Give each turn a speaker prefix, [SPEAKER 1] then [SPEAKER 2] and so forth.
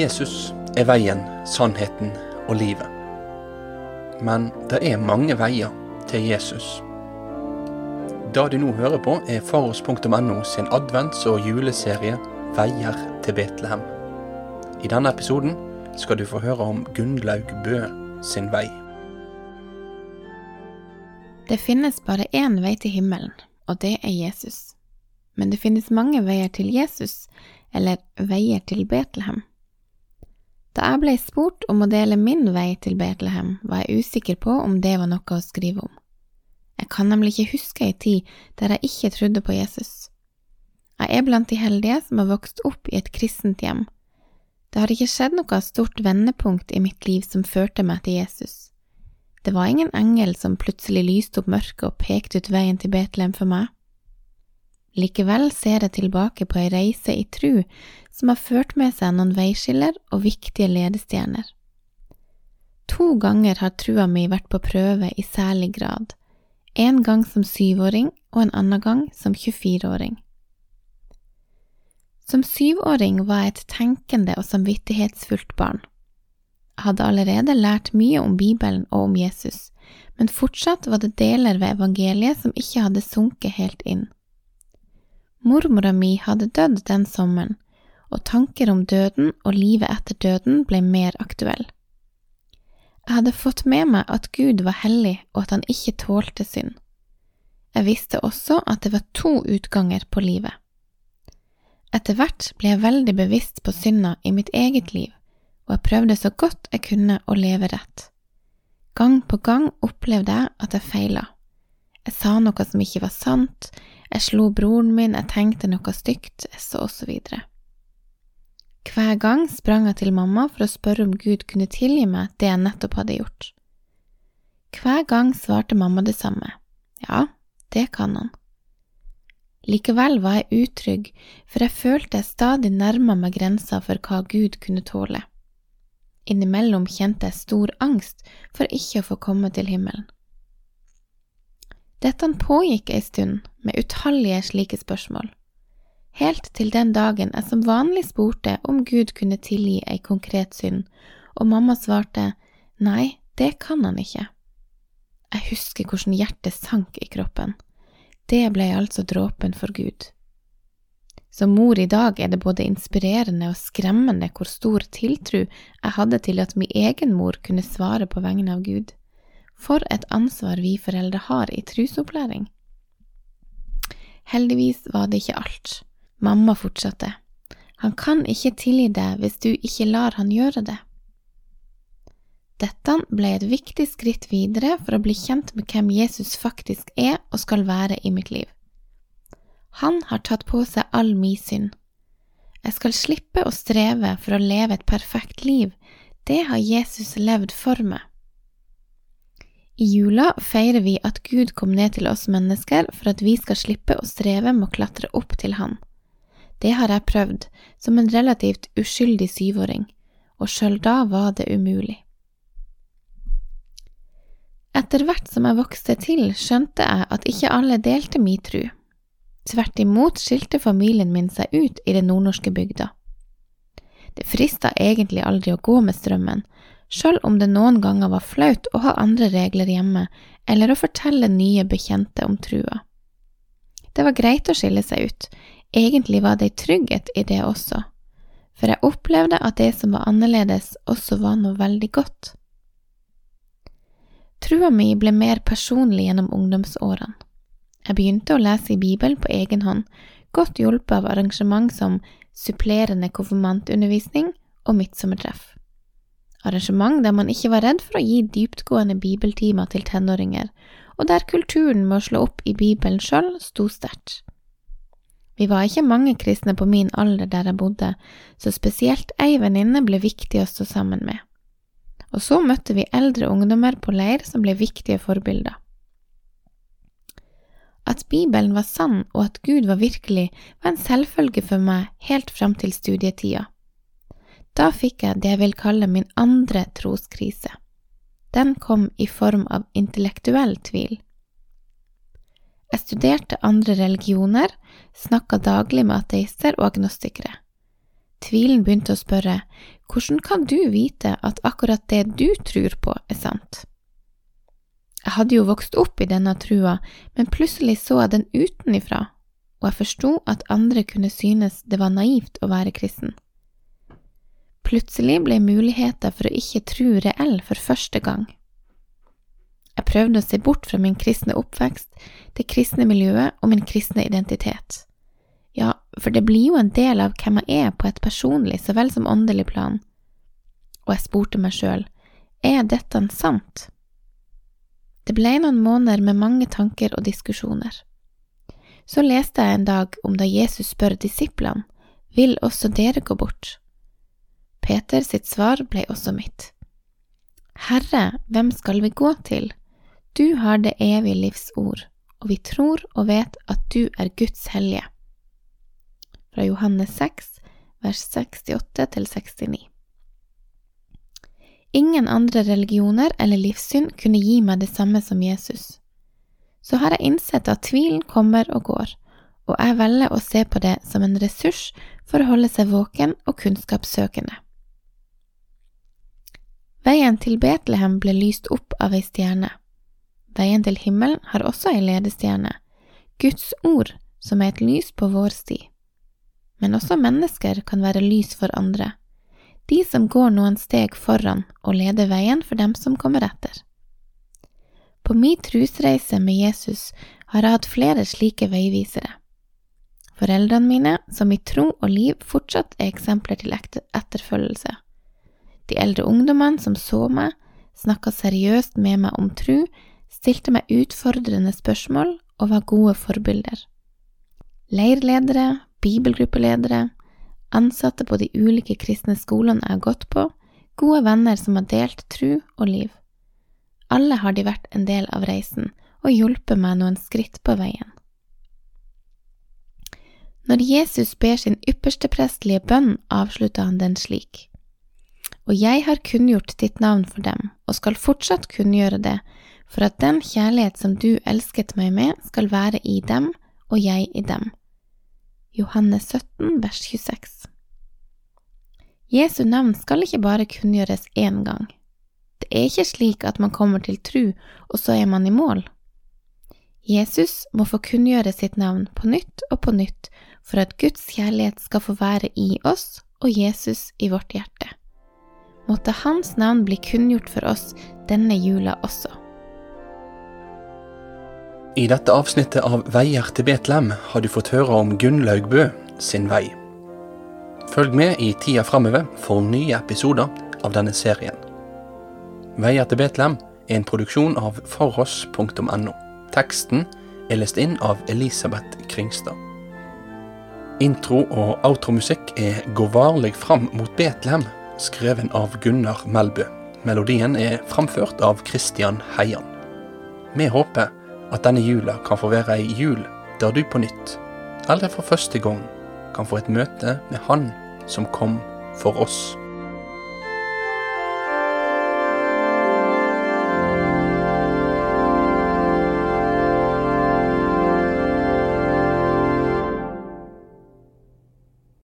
[SPEAKER 1] Jesus er veien, sannheten og livet. Men det er mange veier til Jesus. Det du nå hører på, er faros.no sin advents- og juleserie Veier til Betlehem. I denne episoden skal du få høre om Gunnlaug Bø sin vei.
[SPEAKER 2] Det finnes bare én vei til himmelen, og det er Jesus. Men det finnes mange veier til Jesus, eller veier til Betlehem. Da jeg ble spurt om å dele min vei til Betlehem, var jeg usikker på om det var noe å skrive om. Jeg kan nemlig ikke huske ei tid der jeg ikke trodde på Jesus. Jeg er blant de heldige som har vokst opp i et kristent hjem. Det har ikke skjedd noe stort vendepunkt i mitt liv som førte meg til Jesus. Det var ingen engel som plutselig lyste opp mørket og pekte ut veien til Betlehem for meg. Likevel ser jeg tilbake på ei reise i tru som har ført med seg noen veiskiller og viktige ledestjerner. To ganger har trua mi vært på prøve i særlig grad, en gang som syvåring og en annen gang som 24-åring. Som syvåring var jeg et tenkende og samvittighetsfullt barn. Jeg hadde allerede lært mye om Bibelen og om Jesus, men fortsatt var det deler ved evangeliet som ikke hadde sunket helt inn. Mormora mi hadde dødd den sommeren, og tanker om døden og livet etter døden ble mer aktuell. Jeg hadde fått med meg at Gud var hellig og at han ikke tålte synd. Jeg visste også at det var to utganger på livet. Etter hvert ble jeg veldig bevisst på synda i mitt eget liv, og jeg prøvde så godt jeg kunne å leve rett. Gang på gang opplevde jeg at jeg feila. Jeg sa noe som ikke var sant, jeg slo broren min, jeg tenkte noe stygt, så og så videre. Hver gang sprang jeg til mamma for å spørre om Gud kunne tilgi meg det jeg nettopp hadde gjort. Hver gang svarte mamma det samme, ja, det kan han. Likevel var jeg utrygg, for jeg følte jeg stadig nærma meg grensa for hva Gud kunne tåle. Innimellom kjente jeg stor angst for ikke å få komme til himmelen. Dette pågikk ei stund, med utallige slike spørsmål helt til den dagen jeg som vanlig spurte om Gud kunne tilgi ei konkret synd, og mamma svarte nei, det kan han ikke. Jeg husker hvordan hjertet sank i kroppen. Det ble altså dråpen for Gud. Som mor i dag er det både inspirerende og skremmende hvor stor tiltro jeg hadde til at min egen mor kunne svare på vegne av Gud. For et ansvar vi foreldre har i trusopplæring. Heldigvis var det ikke alt. Mamma fortsatte, han kan ikke tilgi deg hvis du ikke lar han gjøre det. Dette ble et viktig skritt videre for å bli kjent med hvem Jesus faktisk er og skal være i mitt liv. Han har tatt på seg all min synd. Jeg skal slippe å streve for å leve et perfekt liv, det har Jesus levd for meg. I jula feirer vi at Gud kom ned til oss mennesker for at vi skal slippe å streve med å klatre opp til Han. Det har jeg prøvd, som en relativt uskyldig syvåring, og sjøl da var det umulig. Etter hvert som jeg vokste til, skjønte jeg at ikke alle delte min tru. Tvert imot skilte familien min seg ut i den nordnorske bygda. Det frista egentlig aldri å gå med strømmen, sjøl om det noen ganger var flaut å ha andre regler hjemme eller å fortelle nye bekjente om trua. Det var greit å skille seg ut, Egentlig var det ei trygghet i det også, for jeg opplevde at det som var annerledes, også var noe veldig godt. Trua mi ble mer personlig gjennom ungdomsårene. Jeg begynte å lese i Bibelen på egen hånd, godt hjulpet av arrangement som supplerende konfirmantundervisning og midtsommerdreff. Arrangement der man ikke var redd for å gi dyptgående bibeltimer til tenåringer, og der kulturen med å slå opp i Bibelen sjøl sto sterkt. Vi var ikke mange kristne på min alder der jeg bodde, så spesielt ei venninne ble viktig å stå sammen med. Og så møtte vi eldre ungdommer på leir som ble viktige forbilder. At Bibelen var sann og at Gud var virkelig, var en selvfølge for meg helt fram til studietida. Da fikk jeg det jeg vil kalle min andre troskrise. Den kom i form av intellektuell tvil. Jeg studerte andre religioner, snakka daglig med ateister og agnostikere. Tvilen begynte å spørre, hvordan kan du vite at akkurat det du tror på, er sant? Jeg hadde jo vokst opp i denne trua, men plutselig så jeg den utenifra, og jeg forsto at andre kunne synes det var naivt å være kristen. Plutselig ble muligheter for å ikke tro reell for første gang. Jeg prøvde å se bort fra min kristne oppvekst, det kristne miljøet og min kristne identitet. Ja, for det blir jo en del av hvem jeg er på et personlig så vel som åndelig plan. Og jeg spurte meg sjøl, er dette sant? Det ble noen måneder med mange tanker og diskusjoner. Så leste jeg en dag om da Jesus spør disiplene, vil også dere gå bort? Peter sitt svar ble også mitt. Herre, hvem skal vi gå til? Du har det evige livs ord, og vi tror og vet at du er Guds hellige. Fra Johannes 6, vers 68 til 69. Ingen andre religioner eller livssyn kunne gi meg det samme som Jesus. Så har jeg innsett at tvilen kommer og går, og jeg velger å se på det som en ressurs for å holde seg våken og kunnskapssøkende. Veien til Betlehem ble lyst opp av ei stjerne. Veien til himmelen har også ei ledestjerne, Guds ord, som er et lys på vår sti. Men også mennesker kan være lys for andre, de som går noen steg foran og leder veien for dem som kommer etter. På min trusreise med Jesus har jeg hatt flere slike veivisere. Foreldrene mine, som i tro og liv fortsatt er eksempler til etterfølgelse. De eldre ungdommene som så meg, snakka seriøst med meg om tru, stilte meg utfordrende spørsmål og var gode forbilder. Leirledere, bibelgruppeledere, ansatte på de ulike kristne skolene jeg har gått på, gode venner som har delt tru og liv. Alle har de vært en del av reisen og hjulpet meg noen skritt på veien. Når Jesus ber sin ypperste prestelige bønn, avslutter han den slik. Og jeg har kunngjort ditt navn for dem, og skal fortsatt kunngjøre det, for at den kjærlighet som du elsket meg med, skal være i dem, og jeg i dem. Johannes 17, vers 26 Jesu navn skal ikke bare kunngjøres én gang. Det er ikke slik at man kommer til tru, og så er man i mål. Jesus må få kunngjøre sitt navn på nytt og på nytt for at Guds kjærlighet skal få være i oss og Jesus i vårt hjerte. Måtte Hans navn bli kunngjort for oss denne jula også.
[SPEAKER 1] I dette avsnittet av Veier til Betlehem har du fått høre om Gunnlaug Bø sin vei. Følg med i tida framover for nye episoder av denne serien. Veier til Betlehem er en produksjon av foross.no. Teksten er lest inn av Elisabeth Kringstad. Intro- og outromusikk er Gå varlig fram mot Betlehem, skreven av Gunnar Melbø. Melodien er framført av Christian Heian. Vi håper at denne jula kan få være ei jul der du på nytt, eller for første gang, kan få et møte med Han som kom for oss.